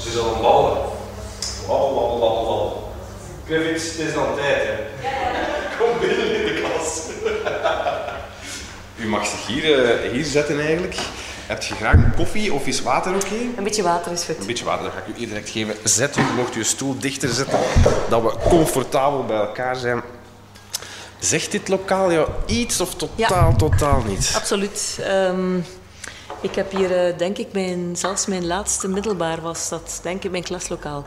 Ze zullen ballen. Wabbel, wabbel, wabbel, wabbel. Kevin, het is dan tijd, hè. Kom binnen in de klas. U mag zich hier, eh, hier zetten eigenlijk. Heb je graag een koffie of is water oké? Een beetje water is goed. Een beetje water, dat ga ik u direct geven. Zet u, mocht u uw stoel dichter zetten, dat we comfortabel bij elkaar zijn. Zegt dit lokaal jou iets of totaal, totaal niet? Absoluut. Ehm, ik heb hier, eh, denk ik, mijn, zelfs mijn laatste middelbaar was dat, denk ik, mijn klaslokaal.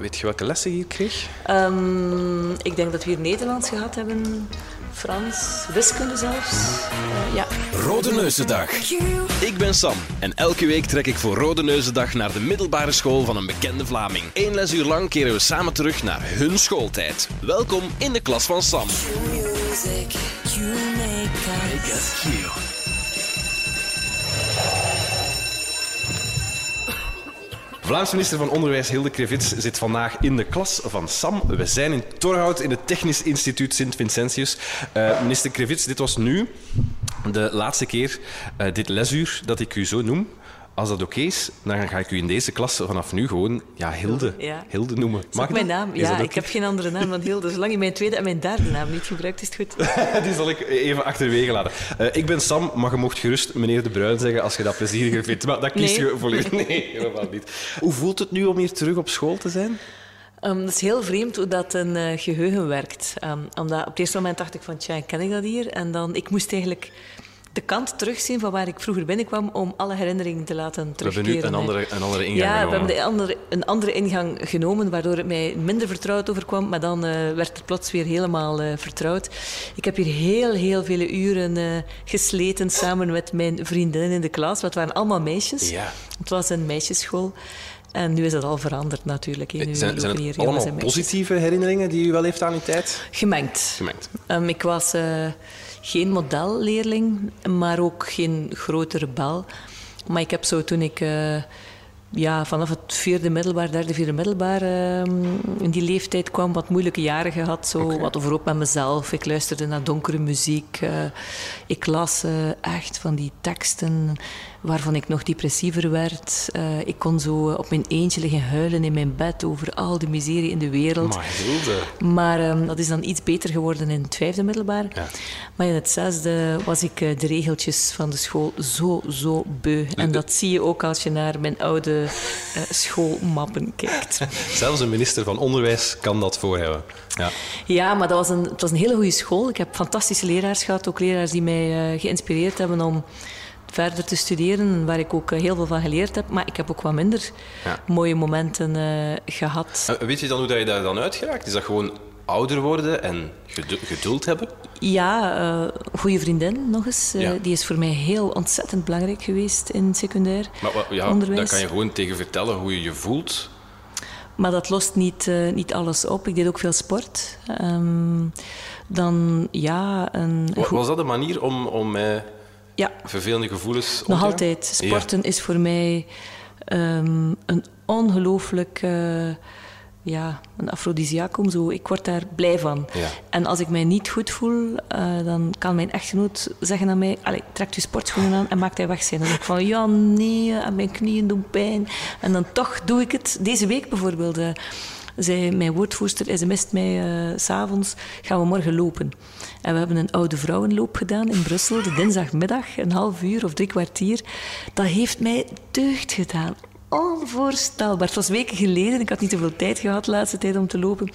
Weet je welke lessen je hier kreeg? Ehm, ik denk dat we hier Nederlands gehad hebben, Frans, wiskunde zelfs. Eh, ja. Rode Neuzendag. Ik ben Sam en elke week trek ik voor Rode Neuzendag naar de middelbare school van een bekende Vlaming. Eén lesuur lang keren we samen terug naar hun schooltijd. Welkom in de klas van Sam. music you make us. Vlaams minister van Onderwijs Hilde Krevits zit vandaag in de klas van Sam. We zijn in Torhout in het Technisch Instituut Sint-Vincentius. Eh, minister Krevits, dit was nu de laatste keer eh, dit lesuur dat ik u zo noem. Als dat oké is, dan ga ik u in deze klas vanaf nu gewoon ja, Hilde, Ja. Hilde noemen. Dat is ook mijn naam. Is Ja, dat ik heb geen andere naam dan Hilde. Zolang je mijn tweede en mijn derde naam niet gebruikt, is het goed. Die zal ik even achterwege laten. Eh, ik ben Sam, maar je mocht gerust meneer De Bruin zeggen als je dat plezieriger vindt. Maar dat kies Nee. je volledig. Nee, helemaal niet. Hoe voelt het nu om hier terug op school te zijn? Ehm, het is heel vreemd hoe dat een eh, geheugen werkt. Ehm, omdat op het eerste moment dacht ik van, tja, ken ik dat hier? En dan, ik moest eigenlijk de kant terugzien van waar ik vroeger binnenkwam om alle herinneringen te laten We terugkeren. hebben nu een andere, een andere ingang Ja, we genomen. hebben de andere, een andere ingang genomen, waardoor het mij minder vertrouwd overkwam. Maar dan eh, werd het plots weer helemaal eh, vertrouwd. Ik heb hier heel, heel vele uren eh, gesleten samen met mijn vriendinnen in de klas. Het waren allemaal meisjes. Ja. Het was een meisjesschool. En nu is dat al veranderd natuurlijk. Nu Zijn, zijn het allemaal positieve herinneringen die u wel heeft aan die tijd? Gemengd. Gemengd. Ehm, ik was geen modelleerling, maar ook geen grote rebel. Maar ik heb zo toen ik eh, ja, vanaf het vierde middelbaar, derde, vierde middelbaar ehm, in die leeftijd kwam, wat moeilijke jaren gehad. Zo, Wat overhoop met mezelf. Ik luisterde naar donkere muziek. eh, ik las eh, echt van die teksten waarvan ik nog depressiever werd. Eh, ik kon zo op mijn eentje liggen huilen in mijn bed over al de miserie in de wereld. Maar ehm, dat is dan iets beter geworden in het vijfde middelbaar. Ja. Maar in het zesde was ik eh, de regeltjes van de school zo, zo beu. En dat zie je ook als je naar mijn oude eh, schoolmappen kijkt. Zelfs een minister van Onderwijs kan dat voorhebben. Ja. Ja, maar dat was een, het was een hele goede school. Ik heb fantastische leraars gehad. Ook leraars die mij eh, geïnspireerd hebben om verder te studeren. Waar ik ook eh, heel veel van geleerd heb. Maar ik heb ook wat minder Ja. mooie momenten eh, gehad. Eh, Weet je dan hoe dat je daar dan uitgeraakt? Is dat gewoon ouder worden en gedu- geduld hebben? Ja, eh goede vriendin nog eens. Ja. Die is voor mij heel ontzettend belangrijk geweest in secundair Maar ja, onderwijs. daar kan je gewoon tegen vertellen hoe je je voelt. Maar dat lost niet, niet alles op. Ik deed ook veel sport. Ehm, dan ja, een Was dat een manier om, om met ja, vervelende gevoelens nog altijd. Sporten is voor mij ehm, een ongelooflijk... eh, ja, een afrodisiacum. Zo. Ik word daar blij van. Ja. En als ik mij niet goed voel, eh, dan kan mijn echtgenoot zeggen aan mij... Allee, trek je sportschoenen aan en maak hij weg zijn. Dan zeg ik van, ja, nee, en mijn knieën doen pijn. En dan toch doe ik het. Deze week bijvoorbeeld... eh, zei mijn woordvoerster, sms't mij eh, s s'avonds, gaan we morgen lopen. En we hebben een oude vrouwenloop gedaan in Brussel, de dinsdagmiddag, een half uur of drie kwartier. Dat heeft mij deugd gedaan. Onvoorstelbaar. Het was weken geleden, ik had niet zoveel tijd gehad de laatste tijd om te lopen.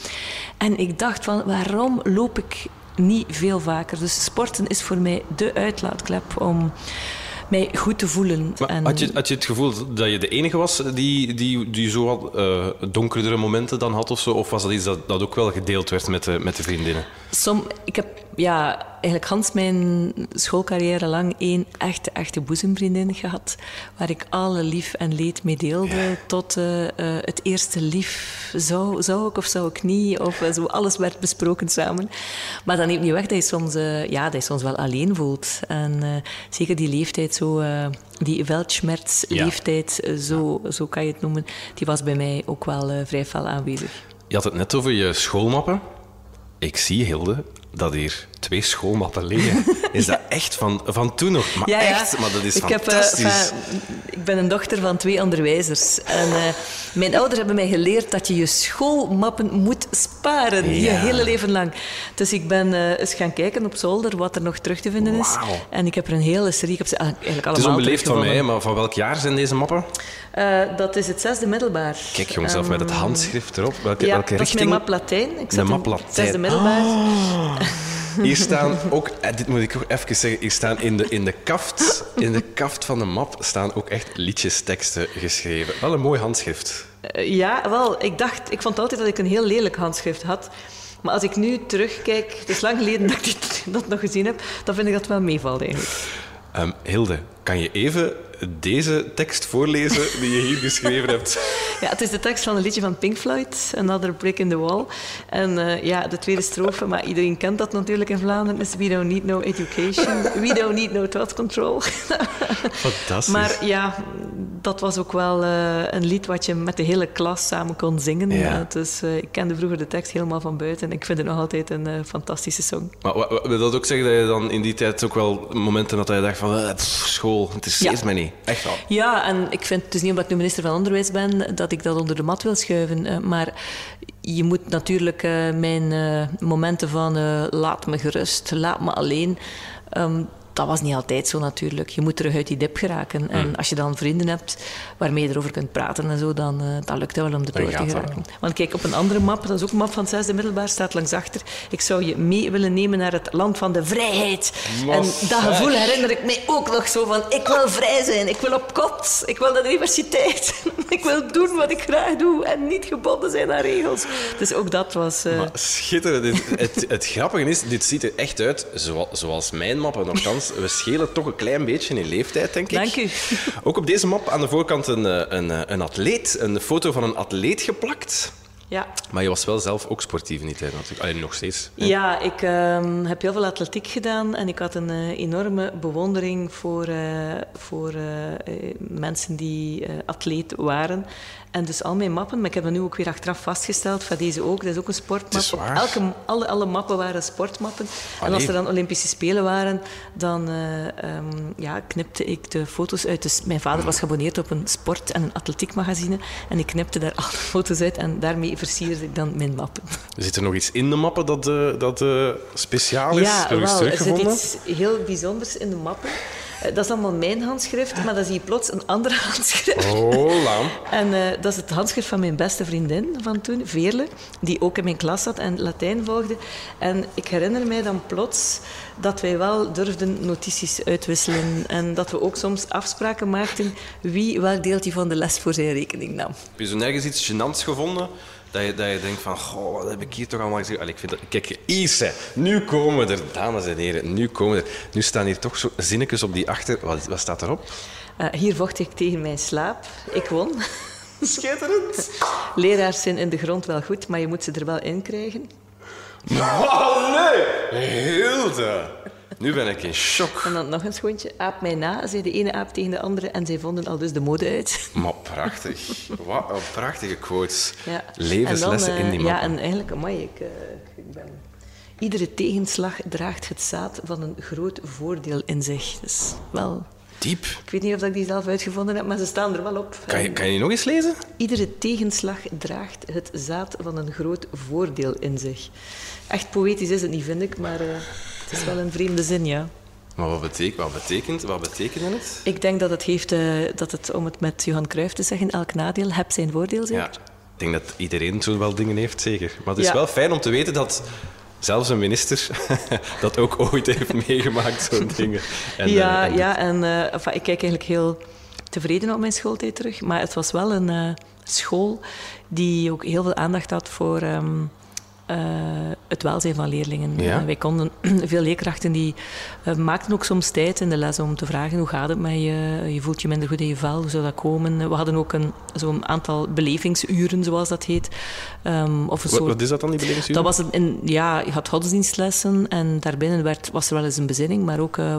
En ik dacht van, waarom loop ik niet veel vaker? Dus sporten is voor mij de uitlaatklep om mij goed te voelen. En had, je, had je het gevoel dat je de enige was die, die, die zo wat eh, donkerdere momenten dan had of zo? Of was dat iets dat, dat ook wel gedeeld werd met de, met de vriendinnen? Som, ik heb ja, eigenlijk Hans mijn schoolcarrière lang één echte, echte boezemvriendin gehad. Waar ik alle lief en leed mee deelde. Tot eh, eh, het eerste lief. Zou, zou ik of zou ik niet? Of eh, zo, alles werd besproken samen. Maar dat neemt niet weg dat je soms, ja, dat je soms wel alleen voelt. En zeker die leeftijd, zo, die Weltschmerz-leeftijd, zo, zo kan je het noemen. Die was bij mij ook wel eh, vrij fel aanwezig. Je had het net over je schoolmappen. Ik zie, Hilde, dat hier twee schoolmappen liggen. Is dat echt van, van toen nog? Maar Ja, ja. echt, maar dat is ik heb, eh, fantastisch. enfin, ik ben een dochter van twee onderwijzers. En eh, mijn ouders hebben mij geleerd dat je je schoolmappen moet sparen. Je hele leven lang. Dus ik ben eh, eens gaan kijken op zolder wat er nog terug te vinden is. En ik heb er een hele serie... Ik heb ze eigenlijk allemaal het is onbeleefd van mij, maar van welk jaar zijn deze mappen? Dat is het zesde middelbaar. Kijk jongens, zelf met het Ehm, handschrift erop. Welke, welke dat is richting? mijn map Latijn. Ik zat map Latijn. zesde middelbaar. Hier staan ook, eh, dit moet ik ook even zeggen, hier staan in de, in de kaft, in de kaft van de map staan ook echt liedjesteksten geschreven. Wel een mooi handschrift. Eh, ja, wel. Ik dacht... Ik vond altijd dat ik een heel lelijk handschrift had. Maar als ik nu terugkijk... Het is lang geleden dat ik dit, dat nog gezien heb. Dan vind ik dat wel meevalt eigenlijk. Ehm, Hilde, kan je even deze tekst voorlezen die je hier geschreven hebt? Ja, het is de tekst van een liedje van Pink Floyd, Another Brick in the Wall. En eh, ja, de tweede strofe, maar iedereen kent dat natuurlijk in Vlaanderen, is We don't need no education, we don't need no thought control. Fantastisch. maar ja, dat was ook wel eh, een lied wat je met de hele klas samen kon zingen. Ja. Eh, dus ik kende vroeger de tekst helemaal van buiten en ik vind het nog altijd een fantastische song. Maar wil dat ook zeggen dat je dan in die tijd ook wel momenten had dat je dacht van pff, school, het is Ja. mij niet. Echt wel. Ja, en ik vind het is niet omdat ik nu minister van Onderwijs ben dat ik dat onder de mat wil schuiven. eh, maar je moet natuurlijk eh, mijn eh, momenten van laat me gerust, laat me alleen. ehm, dat was niet altijd zo natuurlijk. Je moet terug uit die dip geraken. En als je dan vrienden hebt waarmee je erover kunt praten en zo, dan, eh, dan lukt het wel om er Dan door te geraken. Want kijk, op een andere map, dat is ook een map van het zesde middelbaar, staat langs achter. Ik zou je mee willen nemen naar het land van de vrijheid. En dat gevoel herinner ik mij ook nog zo van, ik wil vrij zijn, ik wil op kot, ik wil naar de universiteit. ik wil doen wat ik graag doe en niet gebonden zijn aan regels. Dus ook dat was... eh, Maar schitterend. Dit- Het, het grappige is, dit ziet er echt uit zoals, zoals mijn mappen. Nogthans, we schelen toch een klein beetje in leeftijd, denk ik. Dank u. Ook op deze map aan de voorkant een, eh, een, eh, een atleet, een foto van een atleet geplakt. ja. Maar je was wel zelf ook sportief in die tijd natuurlijk. Alleen nog steeds. Ja, ik ehm, heb heel veel atletiek gedaan en ik had een eh, enorme bewondering voor, voor mensen die atleet waren. En dus al mijn mappen, maar ik heb dat nu ook weer achteraf vastgesteld, van deze ook, dat is ook een sportmap. Op. Elke, alle, alle mappen waren sportmappen. En als er dan Olympische Spelen waren, dan eh, ehm, ja, knipte ik de foto's uit. Dus mijn vader was geabonneerd op een sport- en een atletiekmagazine en ik knipte daar alle foto's uit en daarmee versierde ik dan mijn mappen. Zit er nog iets in de mappen dat, eh, dat eh, speciaal is? Ja, wel. Er zit iets heel bijzonders in de mappen. Eh, Dat is allemaal mijn handschrift, maar dan zie je plots een ander handschrift. Oh, lam. En eh, dat is het handschrift van mijn beste vriendin van toen, Veerle, die ook in mijn klas zat en Latijn volgde. En ik herinner mij dan plots dat wij wel durfden notities uitwisselen en dat we ook soms afspraken maakten wie welk deeltje van de les voor zijn rekening nam. Heb je zo nergens iets gênants gevonden? Dat je, dat je denkt van, goh, wat heb ik hier toch allemaal gezegd? Allee, ik vind dat, kijk, Ise, nu komen we er, dames en heren, nu komen we er. Nu staan hier toch zo zinnetjes op die achter... Wat, wat staat erop? Eh, hier vocht ik tegen mijn slaap. Ik won. Schitterend. Leraars zijn in de grond wel goed, maar je moet ze er wel in krijgen. Nee! Hilde! Nu ben ik in shock. En dan nog een schoontje. Aap mij na, zei de ene aap tegen de andere. En zij vonden al dus de mode uit. Maar prachtig. Wat een prachtige quotes. Ja. Levenslessen in eh, die Ja, mappen. en eigenlijk, amai, ik, eh, ik ben... Iedere tegenslag draagt het zaad van een groot voordeel in zich. Dus wel... Diep. Ik weet niet of ik die zelf uitgevonden heb, maar ze staan er wel op. Kan je, kan je die nog eens lezen? Iedere tegenslag draagt het zaad van een groot voordeel in zich. Echt poëtisch is het niet, vind ik, maar eh, het is wel een vreemde zin, ja. Maar wat betekent, wat betekent, wat betekent het? Ik denk dat het heeft, eh, dat het, om het met Johan Cruijff te zeggen, elk nadeel heb zijn voordeel, zeker? Ja, ik denk dat iedereen zo wel dingen heeft, zeker. Maar het is Ja. wel fijn om te weten dat zelfs een minister dat ook ooit heeft meegemaakt, zo'n dingen. En, ja, eh, en ja, en eh, enfin, ik kijk eigenlijk heel tevreden op mijn schooltijd terug. Maar het was wel een school die ook heel veel aandacht had voor ehm, eh, het welzijn van leerlingen. Ja. Wij konden, veel leerkrachten die eh, maakten ook soms tijd in de les om te vragen hoe gaat het met je, je voelt je minder goed in je vel, hoe zou dat komen? We hadden ook een, zo'n aantal belevingsuren, zoals dat heet. Ehm, of een Wat, soort wat is dat dan, die belevingsuur? dat was in, ja, je had godsdienstlessen en daarbinnen werd, was er wel eens een bezinning, maar ook eh,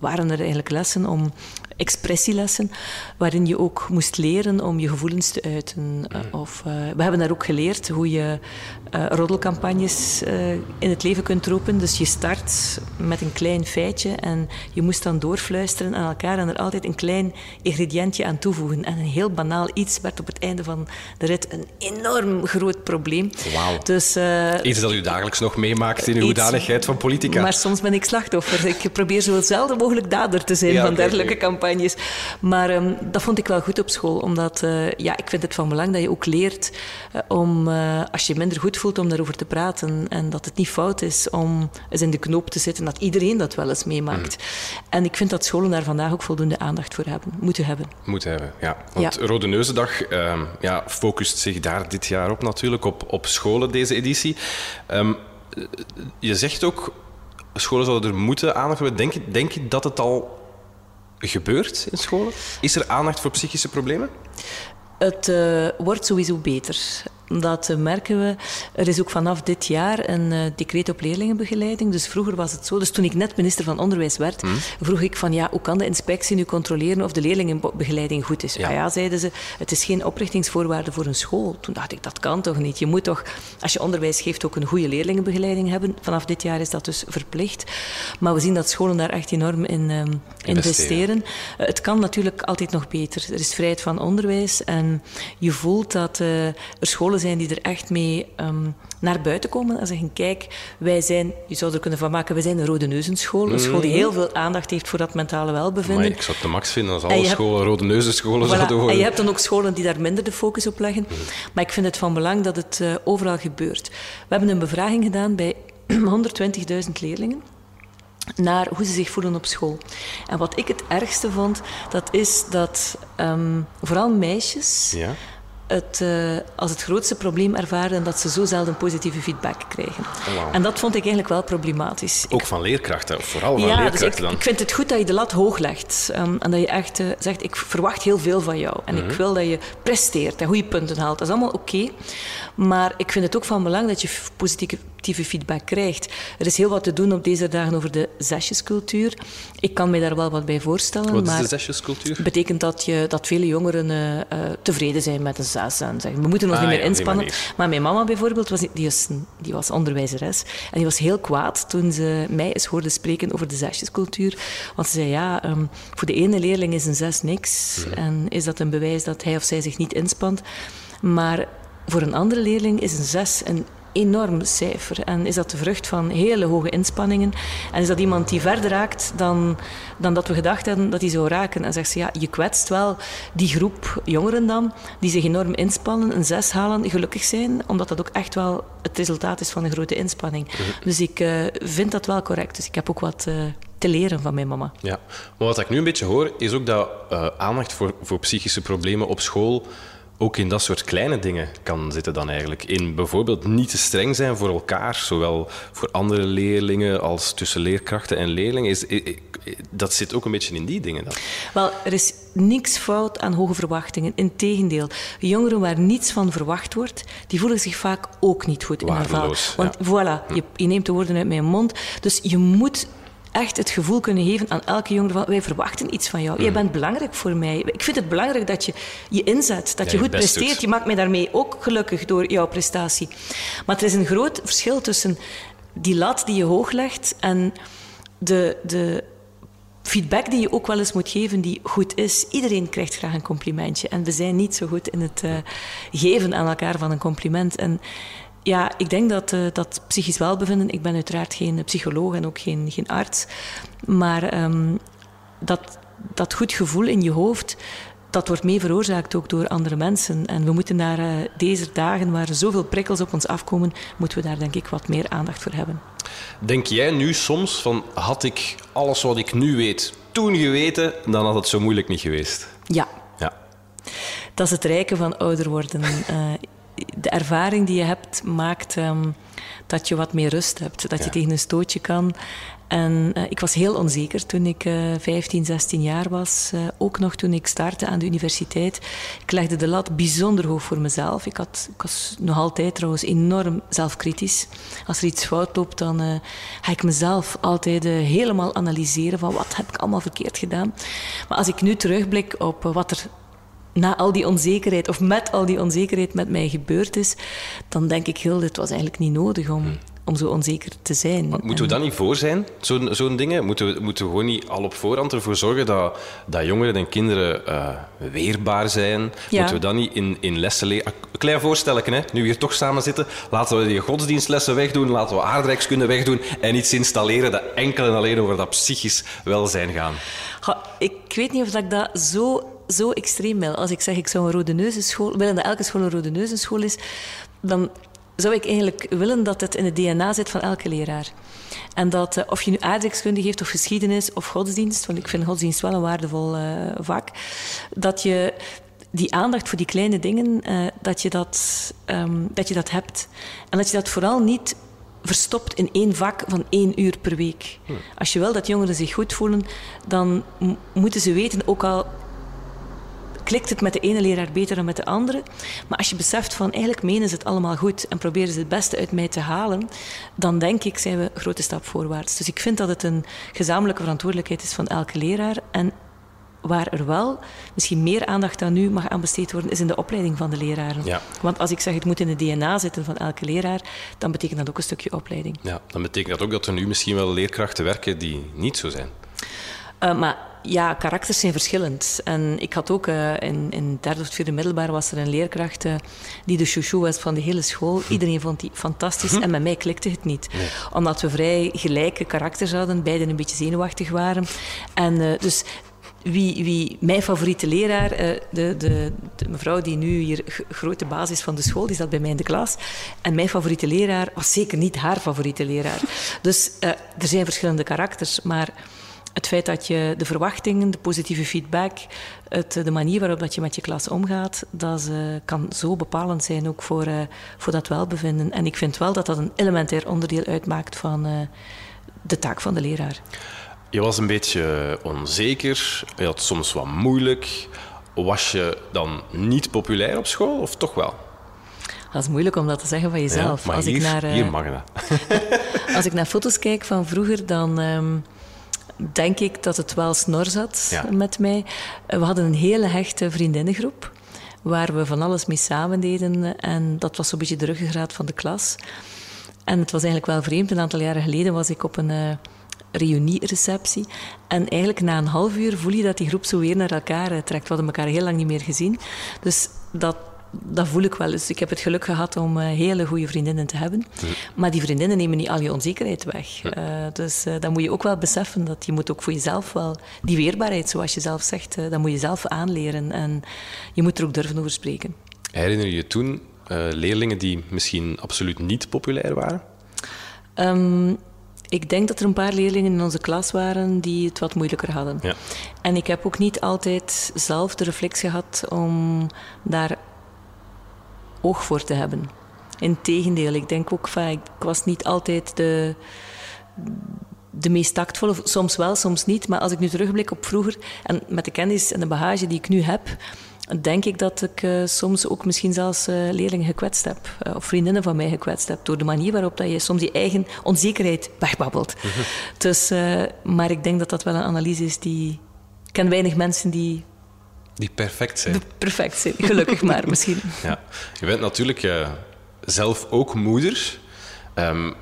waren er eigenlijk lessen om expressielessen, waarin je ook moest leren om je gevoelens te uiten. Eh, of, we hebben daar ook geleerd hoe je roddelen roddelcampagnes uh, in het leven kunt roepen. Dus je start met een klein feitje en je moest dan doorfluisteren aan elkaar en er altijd een klein ingrediëntje aan toevoegen. En een heel banaal iets werd op het einde van de rit een enorm groot probleem. Wauw. Dus, uh, iets dat u dagelijks nog meemaakt in uw hoedanigheid van politica. Maar soms ben ik slachtoffer. Ik probeer zo zelden mogelijk dader te zijn van dergelijke campagnes. Maar um, dat vond ik wel goed op school, omdat uh, ja, ik vind het van belang dat je ook leert om, als je minder goed voelt, om daarover te praten. En dat het niet fout is om eens in de knoop te zitten, dat iedereen dat wel eens meemaakt. Mm. En ik vind dat scholen daar vandaag ook voldoende aandacht voor hebben, moeten hebben. Moeten hebben, ja. Want ja. Rode Neuzendag ehm, ja, focust zich daar dit jaar op natuurlijk, op, op scholen, deze editie. Um, je zegt ook, scholen zouden er moeten aandacht hebben. Denk, denk je dat het al gebeurt in scholen? Is er aandacht voor psychische problemen? Het uh, wordt sowieso beter. Dat uh, merken we. Er is ook vanaf dit jaar een uh, decreet op leerlingenbegeleiding. Dus vroeger was het zo. Dus toen ik net minister van Onderwijs werd, hmm. vroeg ik van ja, hoe kan de inspectie nu controleren of de leerlingenbegeleiding goed is? Ja. Ah ja, zeiden ze, het is geen oprichtingsvoorwaarde voor een school. Toen dacht ik, dat kan toch niet? Je moet toch, als je onderwijs geeft, ook een goede leerlingenbegeleiding hebben. Vanaf dit jaar is dat dus verplicht. Maar we zien dat scholen daar echt enorm in um, investeren. Uh, het kan natuurlijk altijd nog beter. Er is vrijheid van onderwijs en je voelt dat er scholen zijn die er echt mee um, naar buiten komen en zeggen: Kijk, wij zijn, je zou er kunnen van maken, wij zijn een Rode Neuzenschool. Een school die heel veel aandacht heeft voor dat mentale welbevinden. Maar ik zou het de max vinden als alle scholen hebt, Rode Neuzenscholen voilà, zouden worden. En je hebt dan ook scholen die daar minder de focus op leggen. Mm. Maar ik vind het van belang dat het uh, overal gebeurt. We hebben een bevraging gedaan bij 120.000 leerlingen naar hoe ze zich voelen op school. En wat ik het ergste vond, dat is dat um, vooral meisjes ja het uh, als het grootste probleem ervaren dat ze zo zelden positieve feedback krijgen. Oh, wow. En dat vond ik eigenlijk wel problematisch. Ook van leerkrachten, of vooral van ja, leerkrachten dus ik, dan? ik vind het goed dat je de lat hoog legt. Um, en dat je echt uh, zegt, ik verwacht heel veel van jou. En mm -hmm. ik mhm. wil dat je presteert en goede punten haalt. Dat is allemaal oké. Okay. Maar ik vind het ook van belang dat je positieve feedback krijgt. Er is heel wat te doen op deze dagen over de zesjescultuur. Ik kan me daar wel wat bij voorstellen. Wat maar is de zesjescultuur? betekent dat, je, dat vele jongeren uh, uh, tevreden zijn met een zes. En zeggen, we moeten ons ah, niet meer ja, inspannen. Maar mijn mama bijvoorbeeld, was, die, was, die was onderwijzeres. En die was heel kwaad toen ze mij eens hoorde spreken over de zesjescultuur. Want ze zei, ja, um, voor de ene leerling is een zes niks. Mm. En is dat een bewijs dat hij of zij zich niet inspant. Maar voor een andere leerling is een zes een enorm cijfer. En is dat de vrucht van hele hoge inspanningen? En is dat iemand die verder raakt dan, dan dat we gedacht hadden dat hij zou raken? En zegt ze, ja, je kwetst wel die groep jongeren dan, die zich enorm inspannen, een zes halen, gelukkig zijn, omdat dat ook echt wel het resultaat is van een grote inspanning. -hmm. Dus ik uh, vind dat wel correct. Dus ik heb ook wat... Uh, te leren van mijn mama. Ja, maar wat ik nu een beetje hoor, is ook dat uh, aandacht voor, voor psychische problemen op school ook in dat soort kleine dingen kan zitten dan eigenlijk. In bijvoorbeeld niet te streng zijn voor elkaar, zowel voor andere leerlingen als tussen leerkrachten en leerlingen. Is, dat zit ook een beetje in die dingen dan. Wel, er is niks fout aan hoge verwachtingen. Integendeel, jongeren waar niets van verwacht wordt, die voelen zich vaak ook niet goed in hun val. Want ja. voilà, je, je neemt de woorden uit mijn mond. Dus je moet echt het gevoel kunnen geven aan elke jongere van wij verwachten iets van jou. Mm. Jij bent belangrijk voor mij. Ik vind het belangrijk dat je je inzet, dat ja, je goed presteert. Doet. Je maakt mij daarmee ook gelukkig door jouw prestatie. Maar er is een groot verschil tussen die lat die je hoog legt en de, de feedback die je ook wel eens moet geven die goed is. Iedereen krijgt graag een complimentje en we zijn niet zo goed in het uh, geven aan elkaar van een compliment. En ja, ik denk dat, uh, dat psychisch welbevinden... Ik ben uiteraard geen psycholoog en ook geen, geen arts. Maar um, dat, dat goed gevoel in je hoofd... Dat wordt mee veroorzaakt ook door andere mensen. En we moeten naar uh, deze dagen, waar zoveel prikkels op ons afkomen, moeten we daar denk ik wat meer aandacht voor hebben. Denk jij nu soms van, had ik alles wat ik nu weet toen geweten, dan had het zo moeilijk niet geweest? Ja. ja. Dat is het rijke van ouder worden. Uh, de ervaring die je hebt maakt um, dat je wat meer rust hebt. Dat ja. je tegen een stootje kan. En uh, ik was heel onzeker toen ik uh, 15, 16 jaar was. Uh, ook nog toen ik startte aan de universiteit. Ik legde de lat bijzonder hoog voor mezelf. Ik, had, ik was nog altijd trouwens enorm zelfkritisch. Als er iets fout loopt, dan ga ik mezelf altijd helemaal analyseren van wat heb ik allemaal verkeerd gedaan. Maar als ik nu terugblik op wat er na al die onzekerheid, of met al die onzekerheid met mij gebeurd is, dan denk ik heel, het was eigenlijk niet nodig om, Hmm. om zo onzeker te zijn. Maar moeten we daar niet voor zijn, zo'n zo'n dingen? Moeten we, moeten we gewoon niet al op voorhand ervoor zorgen dat, dat jongeren en kinderen eh, weerbaar zijn? Ja. Moeten we dat niet in, in lessen leren? Een klein voorstelletje, hè? nu we hier toch samen zitten. Laten we die godsdienstlessen wegdoen, laten we aardrijkskunde wegdoen en iets installeren dat enkel en alleen over dat psychisch welzijn gaan. Ha, ik weet niet of ik dat zo, zo extreem wil. Als ik zeg ik zou een rode neuzenschool willen dat elke school een rode neuzenschool is, dan zou ik eigenlijk willen dat het in het DNA zit van elke leraar. En dat eh, of je nu aardrijkskunde geeft of geschiedenis of godsdienst, want ik vind godsdienst wel een waardevol eh, vak, dat je die aandacht voor die kleine dingen, eh, dat, je dat, ehm, dat je dat hebt. En dat je dat vooral niet verstopt in één vak van één uur per week. Als je wil dat jongeren zich goed voelen, dan moeten ze weten, ook al klikt het met de ene leraar beter dan met de andere. Maar als je beseft van eigenlijk menen ze het allemaal goed en proberen ze het beste uit mij te halen, dan denk ik zijn we een grote stap voorwaarts. Dus ik vind dat het een gezamenlijke verantwoordelijkheid is van elke leraar. En waar er wel misschien meer aandacht dan nu mag aan besteed worden, is in de opleiding van de leraren. Ja. Want als ik zeg het moet in het DNA zitten van elke leraar, dan betekent dat ook een stukje opleiding. Ja, dan betekent dat ook dat er nu misschien wel leerkrachten werken die niet zo zijn. Uh, maar ja, karakters zijn verschillend. En ik had ook uh, in, in derde of vierde middelbaar was er een leerkracht uh, die de chouchou was van de hele school. Iedereen vond die fantastisch en met mij klikte het niet. Nee. Omdat we vrij gelijke karakters hadden, beiden een beetje zenuwachtig waren. En uh, dus wie, wie mijn favoriete leraar, de, de, de, mevrouw die nu hier grote baas is van de school, die zat bij mij in de klas. En mijn favoriete leraar was zeker niet haar favoriete leraar. Dus er zijn verschillende karakters, maar het feit dat je de verwachtingen, de positieve feedback, het, de manier waarop dat je met je klas omgaat, dat uh, kan zo bepalend zijn ook voor, uh, voor dat welbevinden. En ik vind wel dat dat een elementair onderdeel uitmaakt van uh, de taak van de leraar. Je was een beetje onzeker, je had soms wat moeilijk. Was je dan niet populair op school of toch wel? Dat is moeilijk om dat te zeggen van jezelf. Ja, maar als hier, ik naar, hier mag dat. als ik naar foto's kijk van vroeger, dan um, denk ik dat het wel snor zat Ja. met mij. We hadden een hele hechte vriendinnengroep waar we van alles mee samen deden. En dat was zo'n beetje de ruggengraat van de klas. En het was eigenlijk wel vreemd. Een aantal jaren geleden was ik op een uh, reuniereceptie. En eigenlijk na een half uur voel je dat die groep zo weer naar elkaar uh, trekt. We hadden elkaar heel lang niet meer gezien. Dus dat, dat voel ik wel. Dus ik heb het geluk gehad om uh, hele goede vriendinnen te hebben. Maar die vriendinnen nemen niet al je onzekerheid weg. Uh, dus uh, dan moet je ook wel beseffen dat je moet ook voor jezelf wel... Die weerbaarheid, zoals je zelf zegt, uh, dat moet je zelf aanleren. En je moet er ook durven over spreken. Herinner je je toen leerlingen die misschien absoluut niet populair waren? Um, ik denk dat er een paar leerlingen in onze klas waren die het wat moeilijker hadden. Ja. En ik heb ook niet altijd zelf de reflex gehad om daar oog voor te hebben. Integendeel, ik denk ook van, ik was niet altijd de, de meest tactvolle, soms wel, soms niet. Maar als ik nu terugblik op vroeger en met de kennis en de bagage die ik nu heb, denk ik dat ik uh, soms ook misschien zelfs uh, leerlingen gekwetst heb. Uh, of vriendinnen van mij gekwetst heb. Door de manier waarop dat je soms je eigen onzekerheid wegbabbelt. -hmm. dus, maar ik denk dat dat wel een analyse is die... Ik ken weinig mensen die... Die perfect zijn. Perfect zijn, gelukkig maar misschien. Ja. Je bent natuurlijk zelf ook moeder. Um,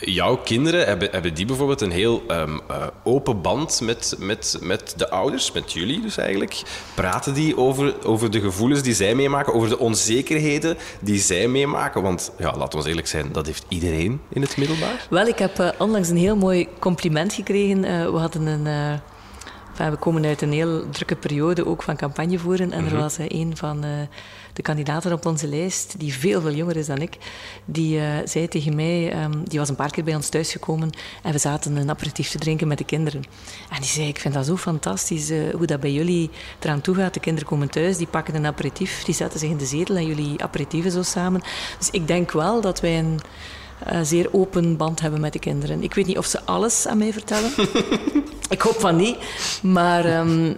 jouw kinderen, hebben, hebben die bijvoorbeeld een heel um, uh, open band met, met, met de ouders, met jullie dus eigenlijk? Praten die over, over de gevoelens die zij meemaken, over de onzekerheden die zij meemaken? Want ja, laten we eerlijk zijn, dat heeft iedereen in het middelbaar. Wel, ik heb uh, onlangs een heel mooi compliment gekregen. Uh, we hadden een... Enfin, we komen uit een heel drukke periode ook van campagne voeren. En mm -hmm. er was een van de kandidaten op onze lijst, die veel, veel jonger is dan ik, die uh, zei tegen mij, um, die was een paar keer bij ons thuisgekomen en we zaten een aperitief te drinken met de kinderen. En die zei, ik vind dat zo fantastisch uh, hoe dat bij jullie eraan toe gaat. De kinderen komen thuis, die pakken een aperitief, die zetten zich in de zetel en jullie aperitieven zo samen. Dus ik denk wel dat wij een zeer open band hebben met de kinderen. Ik weet niet of ze alles aan mij vertellen. ik hoop van niet. Maar um,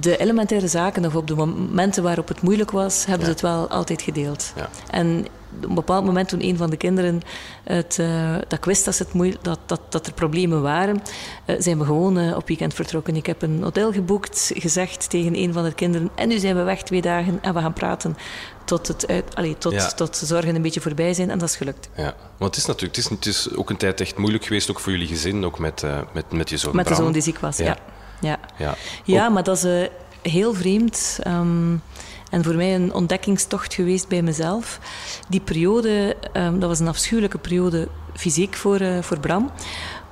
de elementaire zaken of op de momenten waarop het moeilijk was, hebben ze het wel altijd gedeeld. Ja. En op een bepaald moment toen een van de kinderen het, uh, dat ik wist dat, het moeil- dat, dat, dat er problemen waren, uh, zijn we gewoon uh, op weekend vertrokken. Ik heb een hotel geboekt, gezegd tegen een van de kinderen en nu zijn we weg twee dagen en we gaan praten tot, het uit, allee, tot, Ja. tot de zorgen een beetje voorbij zijn en dat is gelukt. Ja, want het is natuurlijk het is, het is ook een tijd echt moeilijk geweest, ook voor jullie gezin, ook met, eh, met, met je zoon Met de Bram. zoon die ziek was, Ja. ja. Ja. Ja, Ja, maar dat is eh, heel vreemd. ehm, en voor mij een ontdekkingstocht geweest bij mezelf. Die periode, ehm, dat was een afschuwelijke periode fysiek voor, eh, voor Bram.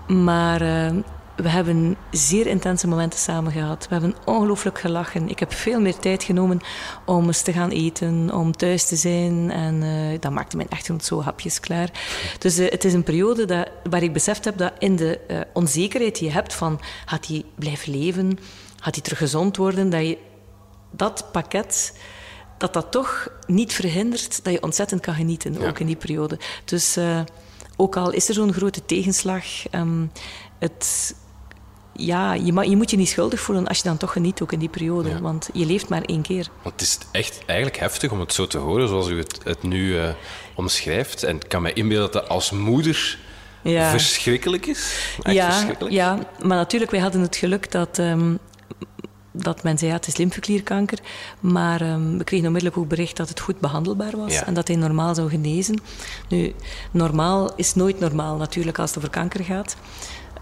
Maar ehm, we hebben zeer intense momenten samen gehad. We hebben ongelooflijk gelachen. Ik heb veel meer tijd genomen om eens te gaan eten, om thuis te zijn. En eh, dat maakte mijn echtgenoot zo hapjes klaar. Dus eh, het is een periode dat, waar ik beseft heb dat in de eh, onzekerheid die je hebt van gaat hij blijven leven, gaat hij terug gezond worden, dat je dat pakket dat dat toch niet verhindert dat je ontzettend kan genieten, Ja. ook in die periode. Dus ook al is er zo'n grote tegenslag, ehm, het, ja, je, je moet je niet schuldig voelen als je dan toch geniet, ook in die periode. Ja. Want je leeft maar één keer. Want het is echt eigenlijk heftig om het zo te horen, zoals u het, het nu eh, omschrijft. En ik kan me inbeelden dat dat als moeder Ja. verschrikkelijk is. Echt ja, verschrikkelijk. ja, maar natuurlijk, wij hadden het geluk dat, ehm, dat men zei, ja, het is lymfeklierkanker. Maar ehm, we kregen onmiddellijk ook bericht dat het goed behandelbaar was Ja. en dat hij normaal zou genezen. Nu, normaal is nooit normaal natuurlijk als het over kanker gaat.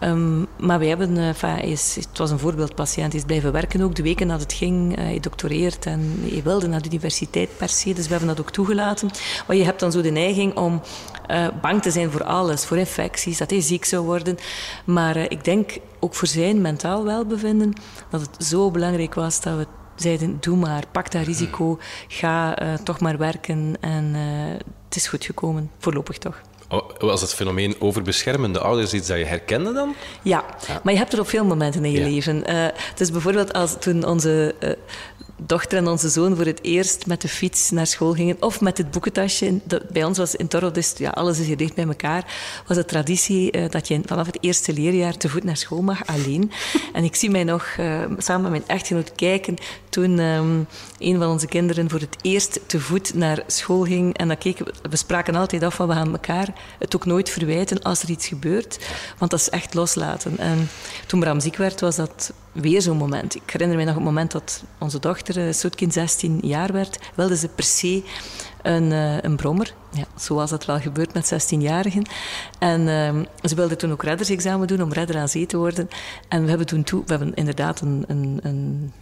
Ehm, maar wij hebben, eh, enfin, is, het was een voorbeeldpatiënt, hij is blijven werken ook de weken dat het ging. eh, hij doctoreert en hij wilde naar de universiteit per se, dus we hebben dat ook toegelaten. Maar je hebt dan zo de neiging om eh, bang te zijn voor alles, voor infecties, dat hij ziek zou worden. Maar ik denk ook voor zijn mentaal welbevinden dat het zo belangrijk was dat we zeiden, doe maar, pak dat risico, ga eh, toch maar werken en het is goed gekomen, voorlopig toch. Oh, Was het fenomeen overbeschermende ouders iets dat je herkende dan? Ja, maar je hebt het op veel momenten in je Ja. leven. Eh, dus bijvoorbeeld als toen onze eh, dochter en onze zoon voor het eerst met de fiets naar school gingen, of met het boekentasje. Bij ons was in Torro, dus ja, alles is hier dicht bij elkaar, was het traditie eh, dat je vanaf het eerste leerjaar te voet naar school mag, alleen. En ik zie mij nog eh, samen met mijn echtgenoot kijken toen ehm, een van onze kinderen voor het eerst te voet naar school ging. En dan keken we, we spraken altijd af van we gaan elkaar het ook nooit verwijten als er iets gebeurt. Want dat is echt loslaten. En toen Bram ziek werd, was dat weer zo'n moment. Ik herinner me nog het moment dat onze dochter, eh, Soetkin, 16 jaar werd, wilde ze per se een, eh, een brommer. Ja, zoals dat wel gebeurt met 16-jarigen. En ehm, ze wilde toen ook reddersexamen doen om redder aan zee te worden. En we hebben toen toe, we hebben inderdaad een, een, een,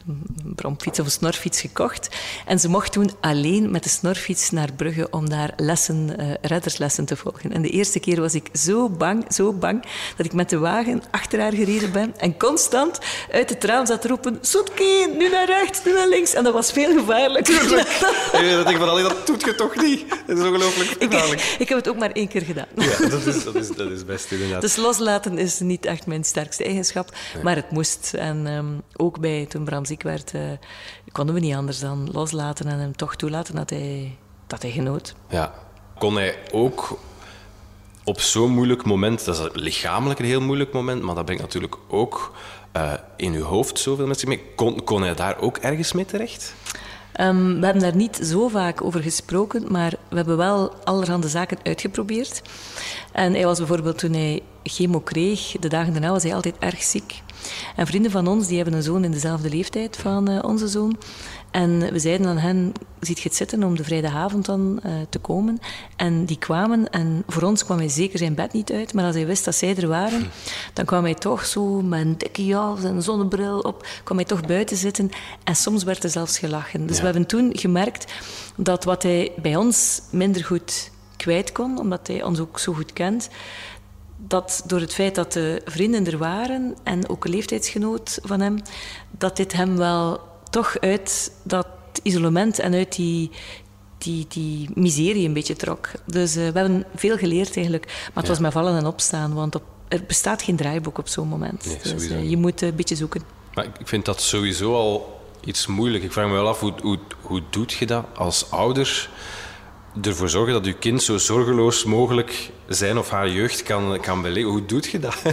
bromfiets of een snorfiets gekocht. En ze mocht toen alleen met de snorfiets naar Brugge om daar lessen, eh, redderslessen te volgen. En de eerste keer was ik zo bang, zo bang, dat ik met de wagen achter haar gereden ben en constant uit het raam zat te roepen, Soetkin, nu naar rechts, nu naar links. En dat was veel gevaarlijker. En dat ik van alleen dat doet je toch niet. Dat is ongelooflijk Ik, gevaarlijk. ik heb het ook maar één keer gedaan. Ja, dat is, dat is, dat is best inderdaad. Dus loslaten is niet echt mijn sterkste eigenschap, maar het moest. En ehm, ook bij, toen Bram ziek werd, eh, konden we niet anders dan loslaten en hem toch toelaten dat hij, dat hij genoot. Ja. Kon hij ook op zo'n moeilijk moment, dat is lichamelijk een heel moeilijk moment, maar dat brengt natuurlijk ook eh, in uw hoofd zoveel met zich mee. Kon, kon hij daar ook ergens mee terecht? Ehm, we hebben daar niet zo vaak over gesproken, maar we hebben wel allerhande zaken uitgeprobeerd. En hij was bijvoorbeeld toen hij chemo kreeg, de dagen daarna was hij altijd erg ziek. En vrienden van ons die hebben een zoon in dezelfde leeftijd van eh, onze zoon. En we zeiden aan hen, ziet je het zitten om de vrijdagavond dan eh, te komen? En die kwamen en voor ons kwam hij zeker zijn bed niet uit, maar als hij wist dat zij er waren, dan kwam hij toch zo met een dikke jas en een zonnebril op, kwam hij toch buiten zitten en soms werd er zelfs gelachen. Dus Ja. we hebben toen gemerkt dat wat hij bij ons minder goed kwijt kon, omdat hij ons ook zo goed kent, dat door het feit dat de vrienden er waren en ook een leeftijdsgenoot van hem, dat dit hem wel toch uit dat isolement en uit die, die, die miserie een beetje trok. Dus eh, we hebben veel geleerd eigenlijk, maar het Ja. was met vallen en opstaan, want op, er bestaat geen draaiboek op zo'n moment. Nee, dus eh, je moet een beetje zoeken. Maar ik vind dat sowieso al iets moeilijk. Ik vraag me wel af, hoe, hoe, hoe doet je dat als ouder? Ervoor zorgen dat je kind zo zorgeloos mogelijk zijn of haar jeugd kan, kan beleven. Hoe doet je dat?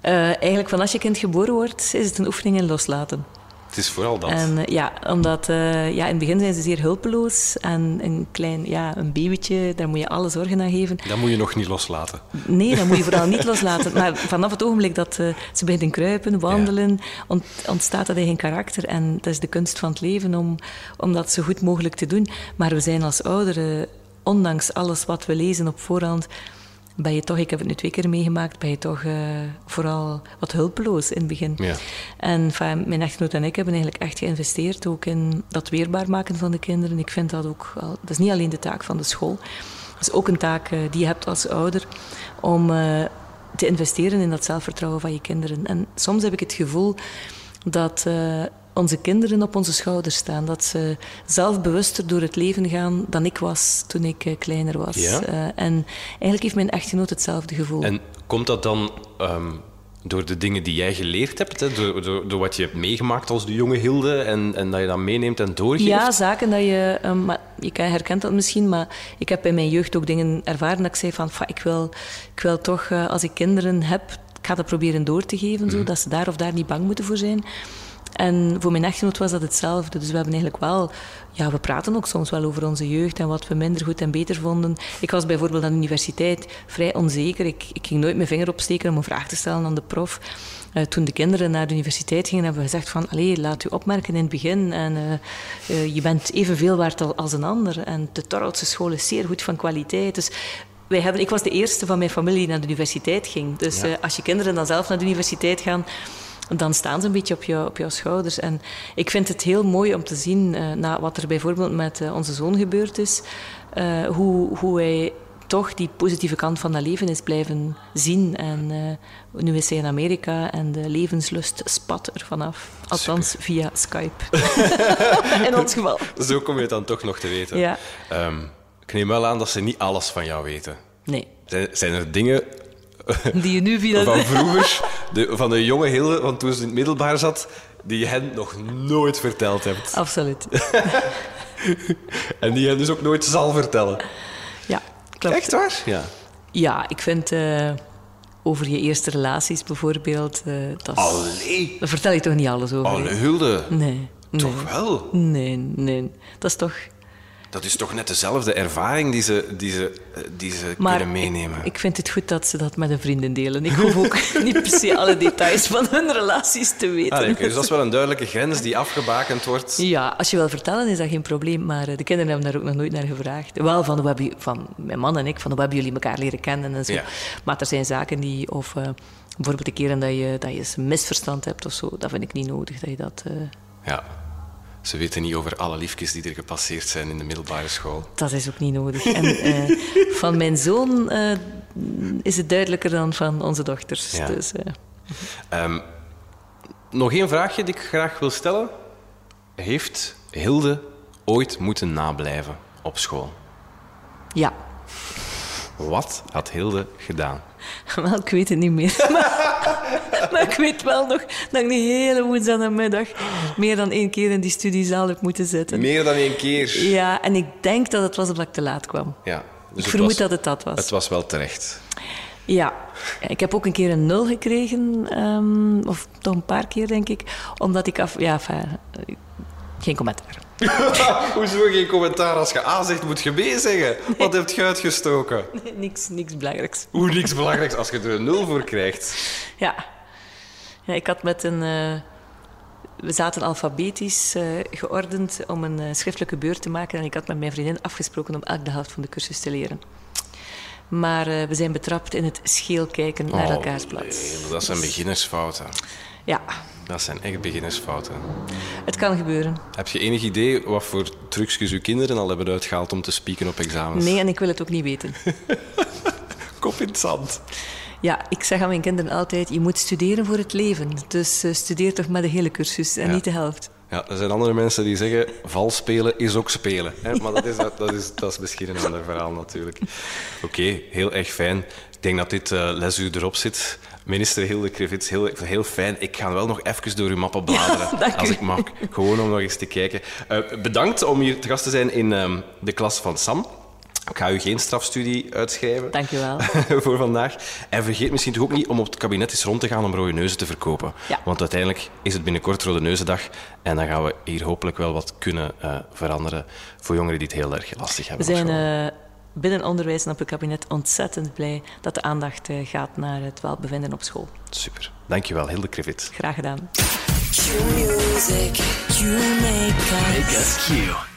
Eh, eigenlijk van als je kind geboren wordt, is het een oefening in loslaten. Het is vooral dat. En uh, ja, omdat uh, ja, in het begin zijn ze zeer hulpeloos. En een klein ja, een babytje, daar moet je alle zorgen aan geven. Dat moet je nog niet loslaten. Nee, dat moet je vooral niet loslaten. Maar vanaf het ogenblik dat uh, ze beginnen kruipen, wandelen, ja. ontstaat dat eigen karakter. En dat is de kunst van het leven om, om dat zo goed mogelijk te doen. Maar we zijn als ouderen, ondanks alles wat we lezen op voorhand ben je toch, ik heb het nu twee keer meegemaakt, ben je toch uh, vooral wat hulpeloos in het begin. Ja. En mijn echtgenoot en ik hebben eigenlijk echt geïnvesteerd ook in dat weerbaar maken van de kinderen. Ik vind dat ook, al, dat is niet alleen de taak van de school, dat is ook een taak uh, die je hebt als ouder om uh, te investeren in dat zelfvertrouwen van je kinderen. En soms heb ik het gevoel dat onze kinderen op onze schouders staan. Dat ze zelfbewuster door het leven gaan dan ik was toen ik uh, kleiner was. Ja? Uh, en eigenlijk heeft mijn echtgenoot hetzelfde gevoel. En komt dat dan um, door de dingen die jij geleerd hebt? Hè? Door, door, door, wat je hebt meegemaakt als de jonge Hilde en, en dat je dat meeneemt en doorgeeft? Ja, zaken dat je... Um, maar je herkent dat misschien, maar ik heb in mijn jeugd ook dingen ervaren dat ik zei van... Ik wil, ik wil toch, uh, als ik kinderen heb, ik ga dat proberen door te geven, Mhm. zo, dat ze daar of daar niet bang moeten voor zijn. En voor mijn echtgenoot was dat hetzelfde. Dus we hebben eigenlijk wel... Ja, we praten ook soms wel over onze jeugd en wat we minder goed en beter vonden. Ik was bijvoorbeeld aan de universiteit vrij onzeker. Ik, ik ging nooit mijn vinger opsteken om een vraag te stellen aan de prof. Uh, toen de kinderen naar de universiteit gingen, hebben we gezegd van... Allee, laat u opmerken in het begin. En uh, uh, je bent evenveel waard als een ander. En de Torhoutse school is zeer goed van kwaliteit. Dus wij hebben, ik was de eerste van mijn familie die naar de universiteit ging. Dus Ja. als je kinderen dan zelf naar de universiteit gaan dan staan ze een beetje op, jou, op jouw schouders. En ik vind het heel mooi om te zien, uh, na wat er bijvoorbeeld met uh, onze zoon gebeurd is, uh, hoe, hoe hij toch die positieve kant van dat leven is blijven zien. En uh, nu is hij in Amerika en de levenslust spat er vanaf. Althans Super. via Skype. in ons geval. Zo kom je het dan toch nog te weten. Ja. Um, ik neem wel aan dat ze niet alles van jou weten. Nee. Zijn, zijn er dingen die je nu via... van vroeger, de, van de jonge Hilde, van toen ze in het middelbaar zat, die je hen nog nooit verteld hebt. Absoluut. en die je dus ook nooit zal vertellen. Ja, klopt. Echt waar? Ja. Ja, ik vind uh, over je eerste relaties bijvoorbeeld... Uh, dat Allee. Daar vertel je toch niet alles over? Allee, Hulde. Nee. Toch nee. wel? Nee, nee. Dat is toch... Dat is toch net dezelfde ervaring die ze, die ze, die ze maar kunnen meenemen. Ik, ik vind het goed dat ze dat met hun vrienden delen. Ik hoef ook niet per se alle details van hun relaties te weten. Ah, okay, dus dat is wel een duidelijke grens die afgebakend wordt. Ja, als je wil vertellen is dat geen probleem. Maar de kinderen hebben daar ook nog nooit naar gevraagd. Wel van, hoe van mijn man en ik, van hoe hebben jullie elkaar leren kennen en zo. Ja. Maar er zijn zaken die... Of uh, bijvoorbeeld de keren dat je, dat je een misverstand hebt of zo. Dat vind ik niet nodig dat je dat... Uh, ja. Ze weten niet over alle liefjes die er gepasseerd zijn in de middelbare school. Dat is ook niet nodig. En uh, van mijn zoon uh, is het duidelijker dan van onze dochters. Ja. Dus, uh. um, nog één vraagje die ik graag wil stellen. Heeft Hilde ooit moeten nablijven op school? Ja. Wat had Hilde gedaan? Wel, ik weet het niet meer. maar, maar, ik weet wel nog dat ik de hele woensdagmiddag meer dan één keer in die studiezaal heb moeten zitten. Meer dan één keer? Ja, en ik denk dat het was omdat ik te laat kwam. Ja, dus ik vermoed was, dat het dat was. Het was wel terecht. Ja, ik heb ook een keer een nul gekregen, um, of toch een paar keer denk ik, omdat ik af... Ja, enfin, geen commentaar. Hoezo geen commentaar? Als je A zegt, moet je B zeggen. Wat heb je uitgestoken? Nee, niks, niks belangrijks. Hoe niks belangrijks als je er een nul voor krijgt? Ja. ja ik had met een... Uh, we zaten alfabetisch uh, geordend om een uh, schriftelijke beurt te maken. En ik had met mijn vriendin afgesproken om elk de helft van de cursus te leren. Maar we zijn betrapt in het scheel kijken naar oh, elkaars plaats. Nee, dat zijn beginnersfouten. Ja. Dat zijn echt beginnersfouten. Het kan gebeuren. Heb je enig idee wat voor trucjes uw kinderen al hebben uitgehaald om te spieken op examens? Nee, en ik wil het ook niet weten. Kop in het zand. Ja, ik zeg aan mijn kinderen altijd, je moet studeren voor het leven. Dus uh, studeer toch met de hele cursus en ja. niet de helft. Ja, er zijn andere mensen die zeggen, vals spelen is ook spelen. Hè? Maar dat is, dat, is, dat is misschien een ander verhaal natuurlijk. Oké, okay, heel erg fijn. Ik denk dat dit uh, lesuur erop zit. Minister Hilde Krevits, heel, heel fijn. Ik ga wel nog even door uw mappen bladeren, ja, als ik mag. Gewoon om nog eens te kijken. Uh, bedankt om hier te gast te zijn in um, de klas van Sam. Ik ga u geen strafstudie uitschrijven. Dank u wel. voor vandaag. En vergeet misschien toch ook niet om op het kabinet eens rond te gaan om rode neuzen te verkopen. Ja. Want uiteindelijk is het binnenkort Rode Neuzendag. En dan gaan we hier hopelijk wel wat kunnen uh, veranderen voor jongeren die het heel erg lastig hebben. We zijn uh, binnen onderwijs en op het kabinet ontzettend blij dat de aandacht uh, gaat naar het welbevinden op school. Super. Dankjewel, Hilde Krivit. Graag gedaan. Q music, you make us. Make us Q.